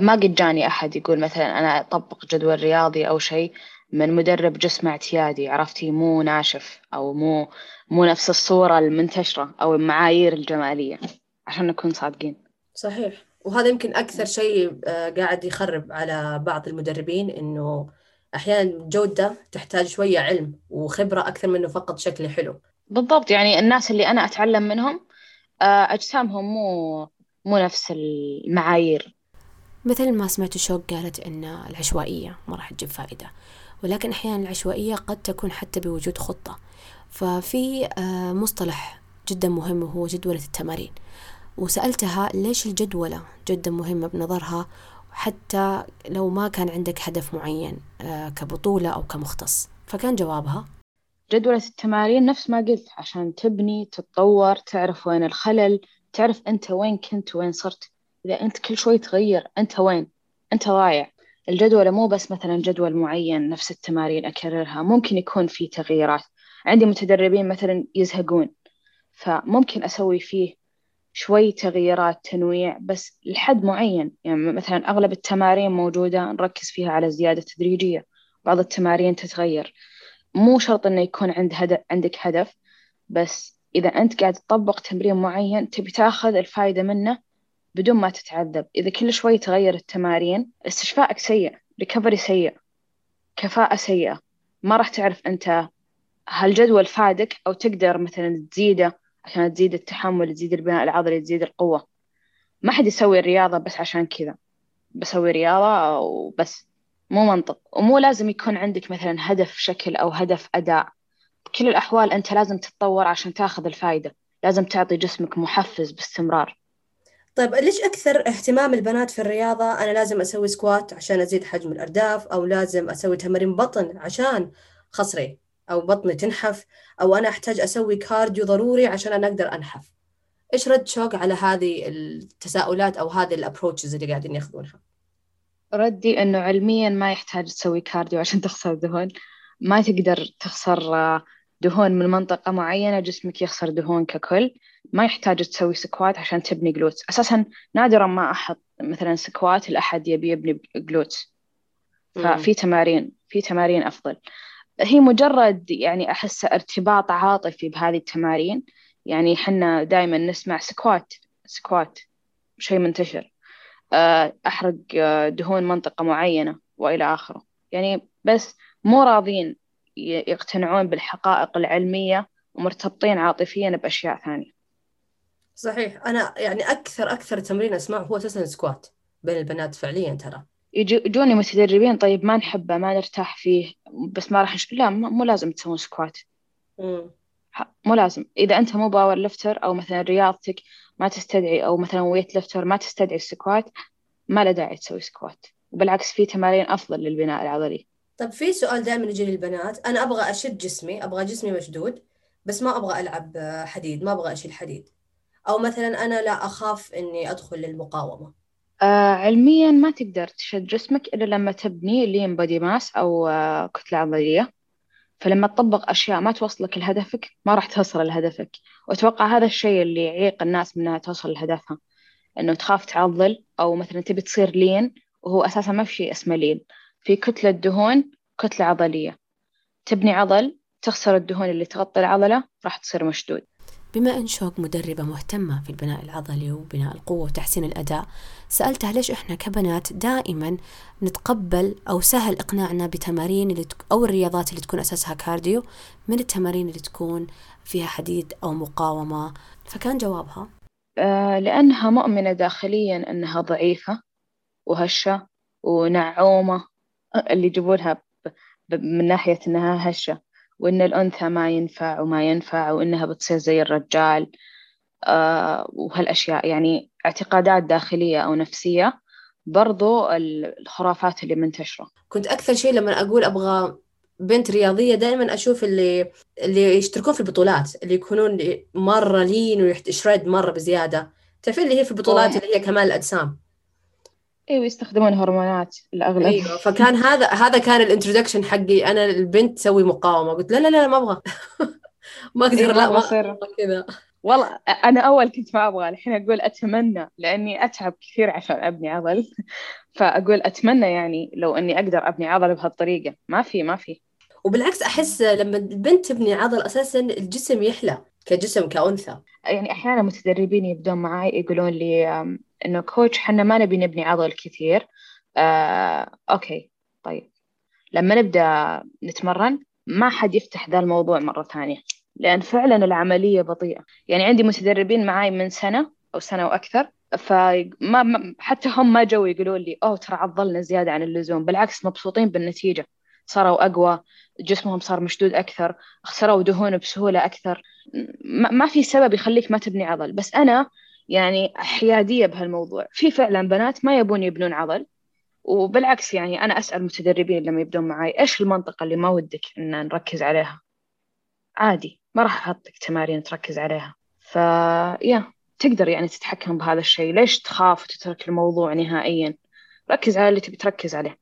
ما قد جاني أحد يقول مثلا أنا أطبق جدول رياضي أو شيء من مدرب جسم اعتيادي عرفتي؟ مو ناشف أو مو مو نفس الصورة المنتشرة أو المعايير الجمالية عشان نكون صادقين. صحيح. وهذا يمكن أكثر شيء آه، قاعد يخرب على بعض المدربين إنه أحيانا الجودة تحتاج شوية علم وخبرة أكثر منه فقط شكل حلو. بالضبط يعني الناس اللي أنا أتعلم منهم آه، أجسامهم مو مو نفس المعايير. مثل ما سمعت شوق قالت إن العشوائية ما راح تجيب فائدة ولكن أحيانا العشوائية قد تكون حتى بوجود خطة. ففي آه، مصطلح جدا مهم وهو جدولة التمارين. وسألتها ليش الجدولة جدا مهمة بنظرها؟ حتى لو ما كان عندك هدف معين آه، كبطولة أو كمختص. فكان جوابها. جدولة التمارين نفس ما قلت عشان تبني تتطور تعرف وين الخلل تعرف أنت وين كنت وين صرت. إذا أنت كل شوي تغير أنت وين؟ أنت ضايع الجدولة مو بس مثلا جدول معين نفس التمارين أكررها ممكن يكون في تغييرات. عندي متدربين مثلا يزهقون فممكن أسوي فيه شوي تغييرات تنويع بس لحد معين. يعني مثلا أغلب التمارين موجودة نركز فيها على الزيادة التدريجية بعض التمارين تتغير. مو شرط إنه يكون عند هدف عندك هدف بس إذا أنت قاعد تطبق تمرين معين تبي تاخذ الفايدة منه بدون ما تتعذب. إذا كل شوي تغير التمارين استشفائك سيء ريكفري سيء كفاءة سيئة. ما راح تعرف أنت هل جدول فادك أو تقدر مثلا تزيده. عشان تزيد التحمل تزيد البناء العضلي تزيد القوة. ما حد يسوي الرياضة بس عشان كذا. بسوي رياضة وبس. مو منطق. ومو لازم يكون عندك مثلا هدف شكل أو هدف أداء. بكل الأحوال أنت لازم تتطور عشان تاخذ الفايدة. لازم تعطي جسمك محفز باستمرار. طيب ليش أكثر اهتمام البنات في الرياضة؟ أنا لازم أسوي squat عشان أزيد حجم الأرداف أو لازم أسوي تمارين بطن عشان خصري أو بطني تنحف أو أنا أحتاج أسوي cardio ضروري عشان أنا أقدر أنحف. إيش رد شوق على هذه التساؤلات أو هذه ال approaches اللي قاعدين ياخذونها؟ ردي إنه علميا ما يحتاج تسوي cardio عشان تخسر دهون. ما تقدر تخسر دهون من منطقة معينة جسمك يخسر دهون ككل. ما يحتاج تسوي squat عشان تبني glutes أساسا نادرا ما أحط مثلا squat لأحد يبي يبني glutes ففي تمارين في تمارين أفضل. هي مجرد يعني أحس ارتباط عاطفي بهذه التمارين. يعني حنا دائما نسمع squat squat شيء منتشر. آه، أحرق آه، دهون منطقة معينة وإلى آخره. يعني بس مو راضين يقتنعون بالحقائق العلمية ومرتبطين عاطفيا بأشياء ثانية. صحيح. أنا يعني أكثر أكثر تمرين أسمعه هو أساسا squat بين البنات فعليا ترى. يجوني متدربين طيب ما نحبه ما نرتاح فيه بس ما راح نش... لا مو لازم تسوون squat مو لازم. إذا أنت مو powerlifter أو مثلا رياضتك ما تستدعي أو مثلا weightlifter ما تستدعي ال squat ما له داعي تسوي squat وبالعكس في تمارين أفضل للبناء العضلي. طب في سؤال دائما يجي للبنات أنا أبغى أشد جسمي أبغى جسمي مشدود بس ما أبغى ألعب حديد ما أبغى أشيل حديد. أو مثلا أنا لا أخاف إني أدخل للمقاومة. آه علميا ما تقدر تشد جسمك إلا لما تبني lean body mass أو آه كتلة عضلية. فلما تطبق أشياء ما توصلك لهدفك ما راح توصل لهدفك. وأتوقع هذا الشيء اللي يعيق الناس منها توصل لهدفها. إنه تخاف تعضل أو مثلا تبي تصير لين وهو أساسا ما في شيء اسمه لين في كتلة دهون كتلة عضلية. تبني عضل تخسر الدهون اللي تغطي العضلة راح تصير مشدود. بما أن شوق مدربة مهتمة في البناء العضلي وبناء القوة وتحسين الأداء سألتها ليش إحنا كبنات دائما نتقبل أو سهل إقناعنا بتمارين اللي تك... أو الرياضات اللي تكون أساسها كارديو من التمارين اللي تكون فيها حديد أو مقاومة؟ فكان جوابها. آه لأنها مؤمنة داخليا أنها ضعيفة وهشة ونعومة اللي يجيبونها من ناحية أنها هشة. وإن الأنثى ما ينفع وما ينفع وإنها بتصير زي الرجال. آه وهالأشياء يعني اعتقادات داخلية أو نفسية برضو الخرافات اللي منتشرة. كنت أكثر شيء لما أقول أبغى بنت رياضية دائما أشوف اللي اللي يشتركون في البطولات اللي يكونون مرة لين ويشرد مرة بزيادة. تعرفين اللي هي في البطولات اللي هي كمال الأجسام؟ أيوه يستخدمون هرمونات الأغلب. أيوه فكان هذا هذا كان الانترودكشن حقي. أنا البنت تسوي مقاومة. قلت لا لا لا ما أبغى. ما أقدر لا ما اصير كذا. والله أنا أول كنت ما أبغى. الحين أقول أتمنى لأني أتعب كثير عشان أبني عضل. فأقول أتمنى يعني لو أني أقدر أبني عضل بهالطريقة. ما في ما في. وبالعكس أحس لما البنت تبني عضل أساسا الجسم يحلى كجسم كأنثى. يعني أحيانا متدربين يبدون معي يقولون لي إنه كوتش حنا ما نبي نبني عضل كثير. آه، أوكي طيب. لما نبدأ نتمرن ما حد يفتح ذا الموضوع مرة ثانية لأن فعلا العملية بطيئة. يعني عندي متدربين معاي من سنة أو سنة وأكثر فما حتى هم ما جو يقولوا لي أوه ترى عضلنا زيادة عن اللزوم. بالعكس مبسوطين بالنتيجة. صاروا أقوى جسمهم صار مشدود أكثر خسروا دهون بسهولة أكثر. ما في سبب يخليك ما تبني عضل. بس أنا يعني حيادية بهالموضوع. في فعلا بنات ما يبون يبنون عضل وبالعكس يعني أنا أسأل متدربين لما يبدون معي إيش المنطقة اللي ما ودك إن نركز عليها؟ عادي ما راح أحطك تمارين تركز عليها. فيا تقدر يعني تتحكم بهذا الشيء. ليش تخاف وتترك الموضوع نهائيا؟ ركز على اللي تبي تركز عليه.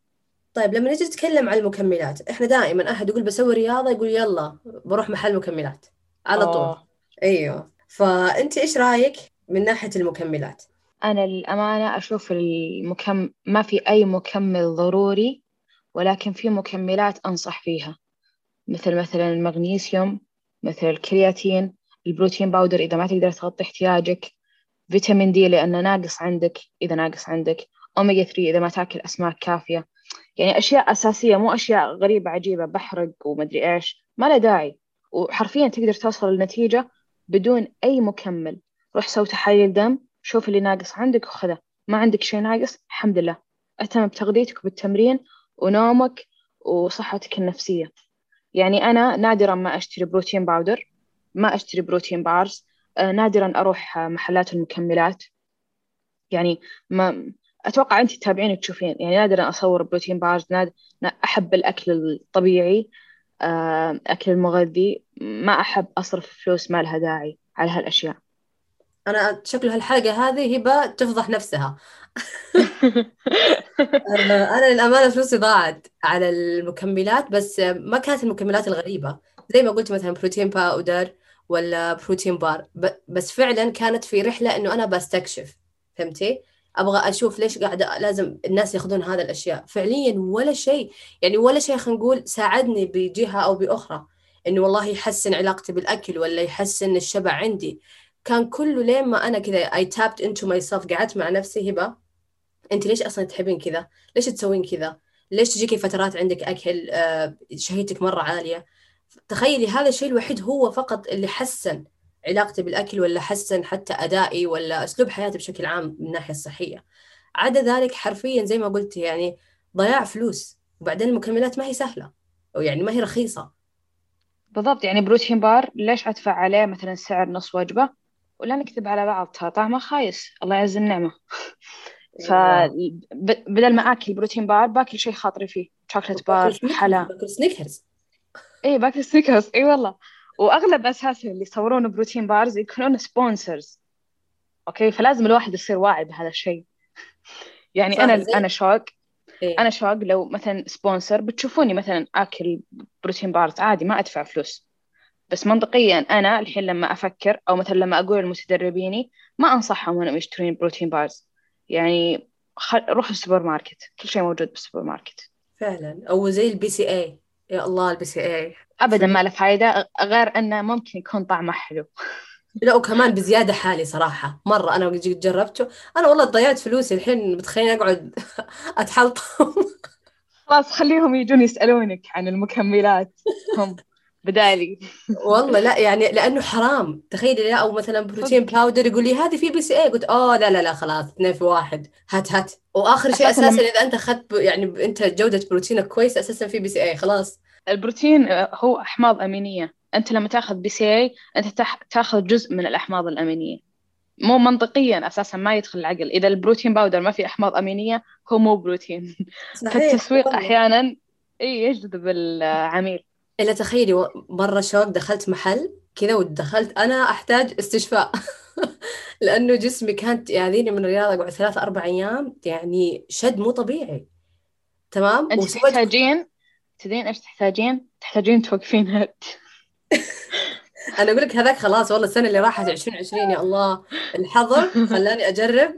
طيب لما نجي نتكلم عن المكملات إحنا دائما أحد يقول بسوي رياضة يقول يلا بروح محل مكملات. على طول. أيوه. فأنت إيش رأيك من ناحية المكملات؟ أنا للأمانة أشوف المكم ما في أي مكمل ضروري ولكن في مكملات أنصح فيها. مثل مثلا المغنيسيوم مثل الكرياتين ال protein powder إذا ما تقدر تغطي احتياجك vitamin D لأنه ناقص عندك إذا ناقص عندك أوميجا 3 إذا ما تأكل أسماك كافية. يعني أشياء أساسية مو أشياء غريبة عجيبة محرق ومدري إيش ما له داعي. وحرفيا تقدر توصل للنتيجة بدون أي مكمل. روح سوي تحاليل دم شوف اللي ناقص عندك وخذه. ما عندك شيء ناقص الحمد لله. اهتم بتغذيتك وبالتمرين ونومك وصحتك النفسية. يعني أنا نادرا ما أشتري protein powder ما أشتري protein bars آه نادرا أروح محلات المكملات. يعني ما أتوقع أنت تتابعين وتشوفين يعني نادرا أصور protein bars ناد... أحب الأكل الطبيعي. آه أكل المغذي ما أحب أصرف فلوس ما لها داعي على هالأشياء. أنا شكله هالحلقة هذه هبه تفضح نفسها. أنا للأمانة فلوسي ضاعت على المكملات بس ما كانت المكملات الغريبة. زي ما قلت مثلا protein powder ولا protein bar. بس فعلا كانت في رحلة إنه أنا بستكشف فهمتي؟ أبغى أشوف ليش قاعدة لازم الناس ياخذون هذا الأشياء. فعليا ولا شيء. يعني ولا شيء خلينا نقول ساعدني بجهة أو بأخرى. إنه والله يحسن علاقتي بالأكل ولا يحسن الشبع عندي. كان كله لين ما أنا كذا I tapped into myself قعدت مع نفسي هبة. أنت ليش أصلا تحبين كذا؟ ليش تسوين كذا؟ ليش تجيكي فترات عندك أكل آه، شهيتك مرة عالية؟ تخيلي هذا الشيء الوحيد هو فقط اللي حسن. علاقتي بالأكل ولا حسن حتى أدائي ولا أسلوب حياتي بشكل عام من الناحية الصحية. عدا ذلك حرفيا زي ما قلت يعني ضياع فلوس وبعدين المكملات ما هي سهلة أو يعني ما هي رخيصة. بالضبط يعني protein bar ليش أدفع عليه مثلا سعر نص وجبة؟ ولا نكذب على بعض ترى طعمه خايس الله يعز النعمة. فبدل ما آكل protein bar باكل شيء خاطري فيه chocolate bar حلا. باكل سنيكرز اي باكل سنيكرز إي والله. وأغلب أساسا اللي يصورون protein bars يكونون sponsors okay؟ فلازم الواحد يصير واعي بهذا الشيء. يعني أنا أنا شوق إيه؟ أنا شوق لو مثلا sponsor بتشوفوني مثلا آكل protein bars عادي ما أدفع فلوس. بس منطقيا أنا الحين لما أفكر أو مثلا لما أقول لمتدربيني ما أنصحهم انهم يشترون protein bars. يعني خل... روحوا السوبر ماركت كل شيء موجود بالسوبر ماركت. فعلا. أو زي البي سي اي يا الله البي سي اي ابدا ما له فايده غير إنه ممكن يكون طعمه حلو. لا وكمان بزيادة حالي صراحة. مرة أنا جيت جربته. أنا والله ضيعت فلوسي الحين متخيلين أقعد اتحلطم خلاص خليهم يجون يسألونك عن المكملات. هم. بدالي. والله لا يعني لأنه حرام. تخيلي لا أو مثلا protein powder يقول لي هذه في BCA قلت اوه لا لا لا خلاص اثنين في واحد. هات هات. وآخر شيء أساسا إذا أنت أخذت يعني أنت جودة بروتينك كويس أساسا في BCA خلاص. البروتين هو أحماض أمينية. أنت لما تأخذ BCA أنت تأخذ جزء من الأحماض الأمينية. مو منطقيا أساسا ما يدخل العقل. إذا ال protein powder ما في أحماض أمينية هو مو بروتين. فالتسويق أحيانا إي يجذب العميل. إلا تخيلي مرة شوق دخلت محل كذا ودخلت أنا أحتاج استشفاء. لأنه جسمي كانت يأذيني من الرياضة أقعد ثلاث أربع أيام يعني شد مو طبيعي. تمام؟ أنت تحتاجين تدين إيش تحتاجين؟ تحتاجين توقفين هد أنا أقول لك هذاك خلاص والله السنة اللي راحت 2020 يا الله. الحظر خلاني أجرب.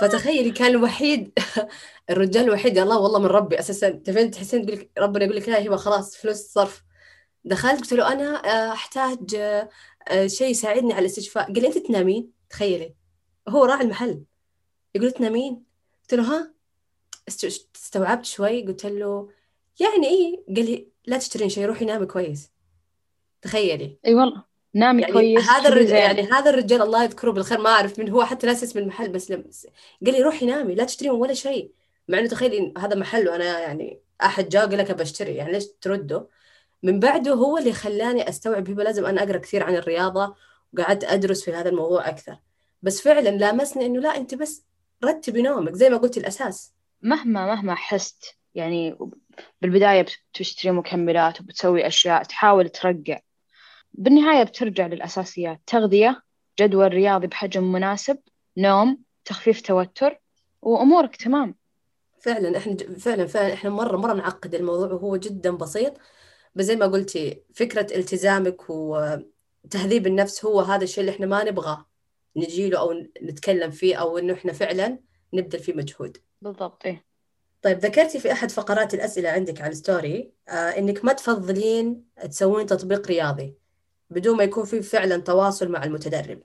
فتخيلي كان الوحيد الرجال الوحيد يا الله والله من ربي. أساسا تفين تحسين تقول لك ربنا يقول لك لا هبه خلاص فلوس صرف. دخلت قلت له أنا آه، أحتاج آه، شيء يساعدني على الاستشفاء. قال لي أنت تنامين؟ تخيلي. هو راعي المحل. يقول تنامين؟ قلت له ها. استوعبت شوي. قلت له يعني إيه؟ قال لي لا تشترين شيء روحي نامي كويس. تخيلي. أي والله نامي يعني كويس هذا الرجال يعني هذا الرجال الله يذكره بالخير ما أعرف من هو حتى ناس اسم المحل بس لم... قال لي روحي نامي لا تشترين ولا شيء. مع إنه تخيلي هذا محل وأنا يعني أحد جاء قال لك بشتري يعني ليش ترده؟ من بعده هو اللي خلاني أستوعب هبه لازم أنا أقرأ كثير عن الرياضة وقعدت أدرس في هذا الموضوع أكثر. بس فعلا لامسني إنه لا أنت بس رتبي نومك زي ما قلت الأساس. مهما مهما حست يعني بالبداية بتشتري مكملات وبتسوي أشياء تحاول ترجع. بالنهاية بترجع للأساسيات تغذية جدول رياضي بحجم مناسب نوم تخفيف توتر وأمورك تمام. فعلا إحنا فعلا فعلا إحنا مرة مرة نعقد الموضوع وهو جدا بسيط. بس زي ما قلتي فكرة التزامك وتهذيب النفس هو هذا الشيء اللي إحنا ما نبغى نجيله أو نتكلم فيه أو إنه إحنا فعلا نبذل فيه مجهود. بالضبط إيه؟ طيب ذكرتي في أحد فقرات الأسئلة عندك على الستوري آه إنك ما تفضلين تسوين تطبيق رياضي بدون ما يكون في فعلا تواصل مع المتدرب.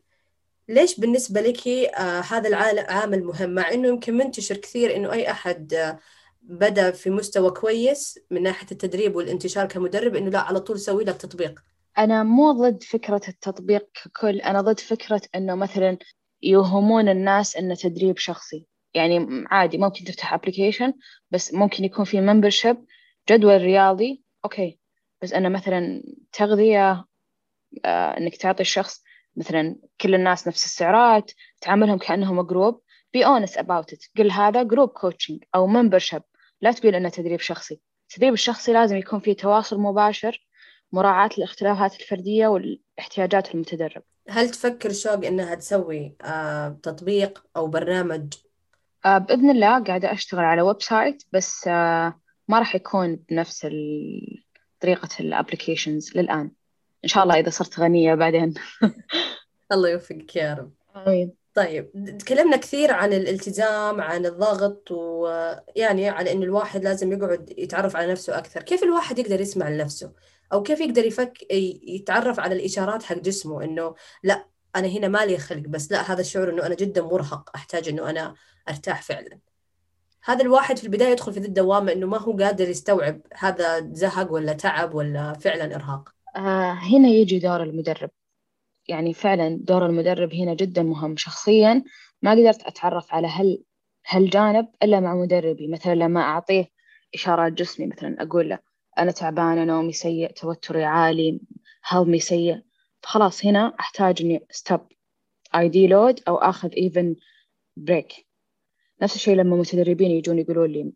ليش بالنسبة لك آه هذا العامل مهم مع إنه يمكن منتشر كثير إنه أي أحد آه بدأ في مستوى كويس من ناحية التدريب والانتشار كمدرب إنه لا على طول سوي لك تطبيق. أنا مو ضد فكرة التطبيق ككل أنا ضد فكرة إنه مثلا يوهمون الناس إنه تدريب شخصي. يعني عادي ممكن تفتح application بس ممكن يكون في membership جدول رياضي okay. بس أنا مثلا تغذية آه إنك تعطي الشخص مثلا كل الناس نفس السعرات تعاملهم كأنهم group be honest about it. قل هذا group coaching أو membership. لا تقول إنه تدريب شخصي. التدريب الشخصي لازم يكون فيه تواصل مباشر مراعاة الاختلافات الفردية والاحتياجات المتدرب. هل تفكر شوق إنها تسوي آه تطبيق أو برنامج؟ آه بإذن الله قاعدة أشتغل على website بس آه ما راح يكون بنفس طريقة ال applications للآن. إن شاء الله إذا صرت غنية بعدين. الله يوفقك يا رب. آمين. طيب تكلمنا كثير عن الالتزام عن الضغط ويعني على انه الواحد لازم يقعد يتعرف على نفسه أكثر. كيف الواحد يقدر يسمع لنفسه؟ أو كيف يقدر يفك يتعرف على الإشارات حق جسمه إنه لا أنا هنا مالي خلق بس لا هذا الشعور إنه أنا جدا مرهق أحتاج إنه أنا أرتاح فعلا. هذا الواحد في البداية يدخل في ذي الدوامة إنه ما هو قادر يستوعب هذا زهق ولا تعب ولا فعلا إرهاق. هنا يجي دور المدرب. يعني فعلا دور المدرب هنا جدا مهم. شخصيا ما قدرت أتعرف على هل هالجانب إلا مع مدربي. مثلا لما أعطيه إشارات جسمي مثلا أقول له أنا تعبانة نومي سيء توتري عالي هضمي سيء. فخلاص هنا أحتاج إني stop اي deload أو آخذ even break نفس الشيء لما متدربين يجون يقولون لي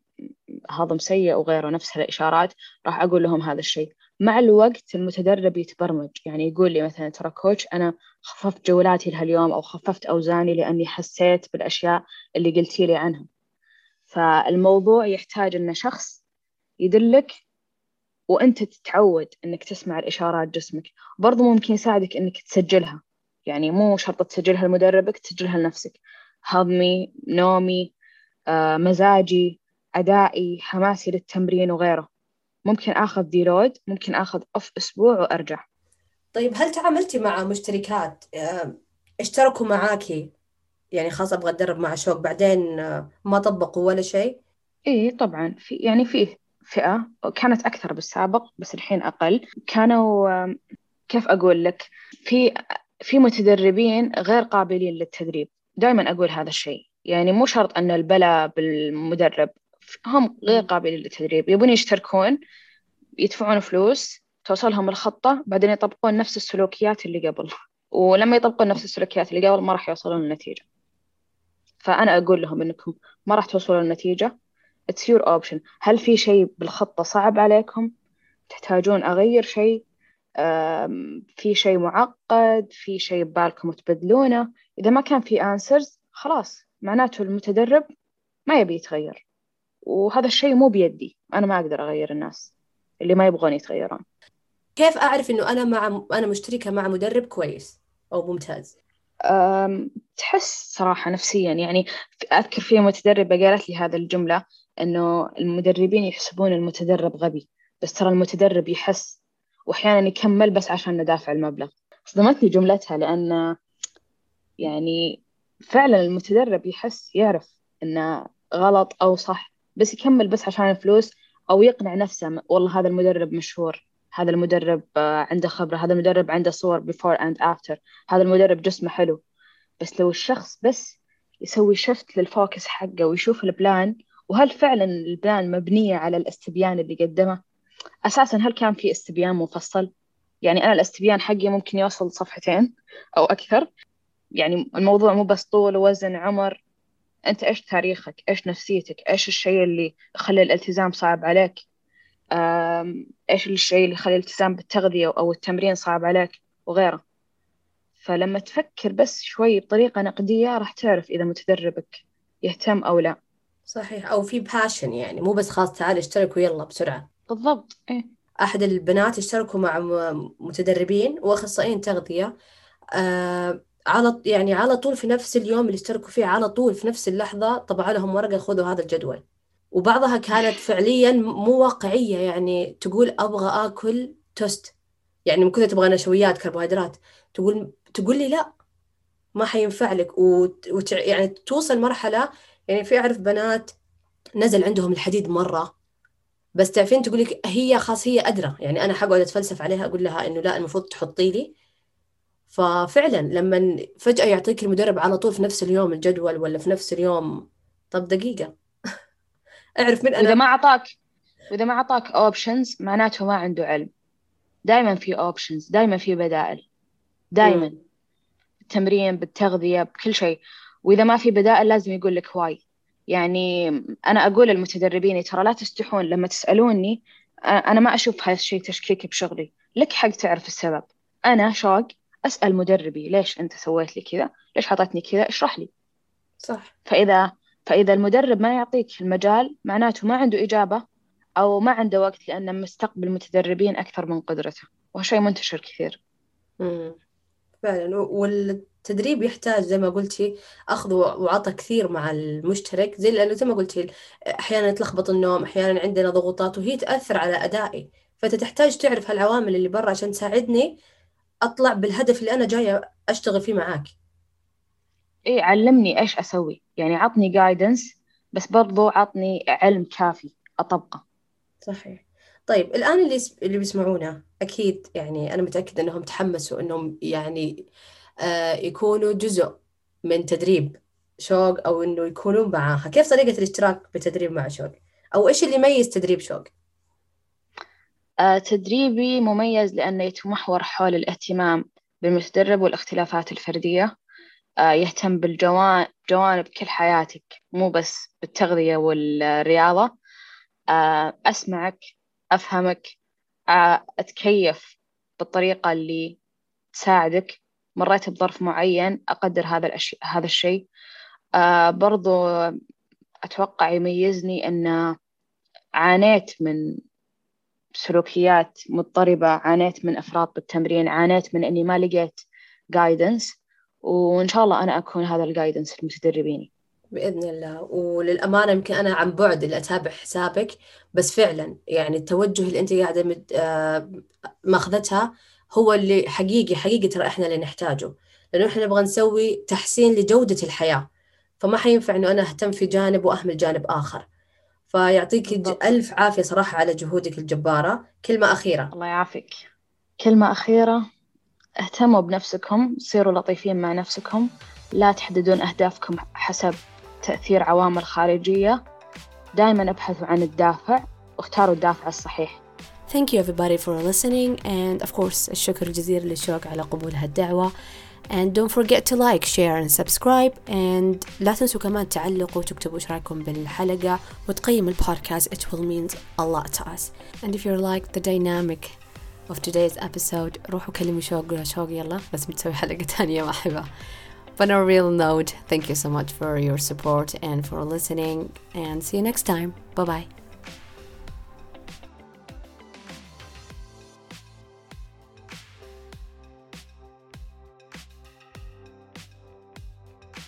هضم سيء وغيره نفس الإشارات راح أقول لهم هذا الشيء. مع الوقت المتدرب يتبرمج. يعني يقول لي مثلا ترى كوتش أنا خففت جولاتي لهاليوم أو خففت أوزاني لأني حسيت بالأشياء اللي قلتي لي عنها. فالموضوع يحتاج أن شخص يدلك وأنت تتعود أنك تسمع الإشارات جسمك. برضو ممكن يساعدك أنك تسجلها. يعني مو شرط تسجلها لمدربك تسجلها لنفسك. هضمي نومي آه، مزاجي أدائي حماسي للتمرين وغيره. ممكن آخذ ديلود ممكن آخذ أوف أسبوع وأرجع. طيب هل تعاملتي مع مشتركات؟ اشتركوا معاكي يعني خلاص أبغى أتدرب مع شوق بعدين ما طبقوا ولا شيء؟ إيه طبعا. في يعني فيه فئة كانت أكثر بالسابق بس الحين أقل. كانوا كيف أقول لك؟ في في متدربين غير قابلين للتدريب. دائما أقول هذا الشيء. يعني مو شرط أن البلاء بالمدرب. هم غير قابلين للتدريب. يبون يشتركون يدفعون فلوس توصلهم الخطة بعدين يطبقون نفس السلوكيات اللي قبل. ولما يطبقون نفس السلوكيات اللي قبل ما راح يوصلون للنتيجة. فأنا أقول لهم إنكم ما راح توصلون للنتيجة. It's your option. هل في شيء بالخطة صعب عليكم؟ تحتاجون أغير شيء؟ في شيء معقد؟ في شيء ببالكم تبدلونه؟ إذا ما كان في answers خلاص معناته المتدرب ما يبي يتغير. وهذا الشيء مو بيدي. أنا ما أقدر أغير الناس اللي ما يبغون يتغيرون. كيف أعرف إنه أنا مع أنا مشتركة مع مدرب كويس أو ممتاز؟ تحس صراحة نفسيا يعني أذكر في متدربة قالت لي هذا الجملة إنه المدربين يحسبون المتدرب غبي بس ترى المتدرب يحس. وأحيانا يكمل بس عشان ندافع المبلغ. صدمتني جملتها لأن يعني فعلا المتدرب يحس يعرف إنه غلط أو صح. بس يكمل بس عشان الفلوس أو يقنع نفسه والله هذا المدرب مشهور. هذا المدرب آه، عنده خبرة. هذا المدرب عنده صور before and after. هذا المدرب جسمه حلو. بس لو الشخص بس يسوي shift لل focus حقه ويشوف ال plan وهل فعلا ال plan مبنية على الاستبيان اللي قدمه؟ أساسا هل كان في استبيان مفصل؟ يعني أنا الاستبيان حقي ممكن يوصل صفحتين أو أكثر. يعني الموضوع مو بس طول وزن عمر. أنت إيش تاريخك؟ إيش نفسيتك؟ إيش الشيء اللي يخلي الالتزام صعب عليك؟ إيش الشيء اللي يخلي الالتزام بالتغذية أو التمرين صعب عليك؟ وغيره. فلما تفكر بس شوي بطريقة نقدية راح تعرف إذا متدربك يهتم أو لا. صحيح. أو في باشن يعني مو بس خلاص تعال اشترك ويلا بسرعة. بالضبط. إيه؟ أحد البنات اشتركوا مع متدربين وأخصائيين تغذية. آه على يعني على طول في نفس اليوم اللي اشتركوا فيه على طول في نفس اللحظة طبعوا لهم ورقة خذوا هذا الجدول. وبعضها كانت فعليا مو واقعية يعني تقول أبغى آكل توست. يعني من كثر تبغى نشويات كربوهيدرات تقول تقول لي لا ما حينفع لك. وت... وت... يعني توصل مرحلة يعني في أعرف بنات نزل عندهم الحديد مرة بس تعرفين تقول لك هي خاص هي أدرى. يعني أنا حقعد أتفلسف عليها أقول لها إنه لا المفروض تحطي لي. ففعلا لما فجأة يعطيك المدرب على طول في نفس اليوم الجدول ولا في نفس اليوم طب دقيقة. أعرف من أنا إذا ما أعطاك وإذا ما أعطاك options معناته ما عنده علم. دائما في options دائما في بدائل. دائما بالتمرين بالتغذية بكل شيء. وإذا ما في بدائل لازم يقول لك why يعني أنا أقول للمتدربين ترى لا تستحون لما تسألوني أنا ما أشوف هذا الشيء تشكيك بشغلي. لك حق تعرف السبب. أنا شوق أسأل مدربي ليش أنت سويت لي كذا؟ ليش حطيتني كذا؟ اشرح لي. صح. فإذا فإذا المدرب ما يعطيك المجال معناته ما عنده إجابة أو ما عنده وقت لأنه مستقبل متدربين أكثر من قدرته وهو شيء منتشر كثير. مم. فعلا. والتدريب يحتاج زي ما قلتي أخذ وعطى كثير مع المشترك. زي لأنه زي ما قلتي أحيانا يتلخبط النوم أحيانا عندنا ضغوطات وهي تأثر على أدائي. فأنت تحتاج تعرف هالعوامل اللي برا عشان تساعدني أطلع بالهدف اللي أنا جاية أشتغل فيه معاك. إيه علمني إيش أسوي. يعني عطني جايدنس بس برضو عطني علم كافي أطبقه. صحيح. طيب الآن اللي اللي بيسمعونا أكيد يعني أنا متأكدة إنهم تحمسوا إنهم يعني آه يكونوا جزء من تدريب شوق أو إنه يكونوا معاها. كيف طريقة الاشتراك بتدريب مع شوق؟ أو إيش اللي يميز تدريب شوق؟ تدريبي مميز لأنه يتمحور حول الاهتمام بالمتدرب والاختلافات الفردية. آه يهتم بالجوانب كل حياتك مو بس بالتغذية والرياضة. آه أسمعك أفهمك آه أتكيف بالطريقة اللي تساعدك. مريت بظرف معين أقدر هذا الأشي... هذا الشيء. آه برضو أتوقع يميزني أن عانيت من سلوكيات مضطربة عانيت من إفراط بالتمرين عانيت من أني ما لقيت جايدنس وإن شاء الله أنا أكون هذا الجايدنس لمتدربيني بإذن الله. وللأمانة يمكن أنا عن بعد اللي أتابع حسابك بس فعلا يعني التوجه اللي أنت قاعدة. آه مأخذتها هو اللي حقيقي حقيقي ترى إحنا اللي نحتاجه. لأنه إحنا نبغى نسوي تحسين لجودة الحياة. فما حينفع إنه أنا أهتم في جانب وأهمل جانب آخر. فيعطيك بالضبط. ألف عافية صراحة على جهودك الجبارة. كلمة أخيرة. الله يعافيك. كلمة أخيرة. اهتموا بنفسكم صيروا لطيفين مع نفسكم. لا تحددون أهدافكم حسب تأثير عوامل خارجية. دائما أبحثوا عن الدافع واختاروا الدافع الصحيح. Thank you everybody for listening. And of course الشكر الجزيل للشوق على قبول هالدعوة and don't forget to like, share and subscribe and لا تنسوا كمان تعلقوا وتكتبوا ايش رايكم بالحلقة وتقيموا البودكاست it will mean a lot to us and if you're like the dynamic of today's episode روحوا كلموا شوق شوق يلا بس بتسوي حلقة تانية ما أحبها But on a real note, thank you so much for your support and for listening, and see you next time. Bye bye.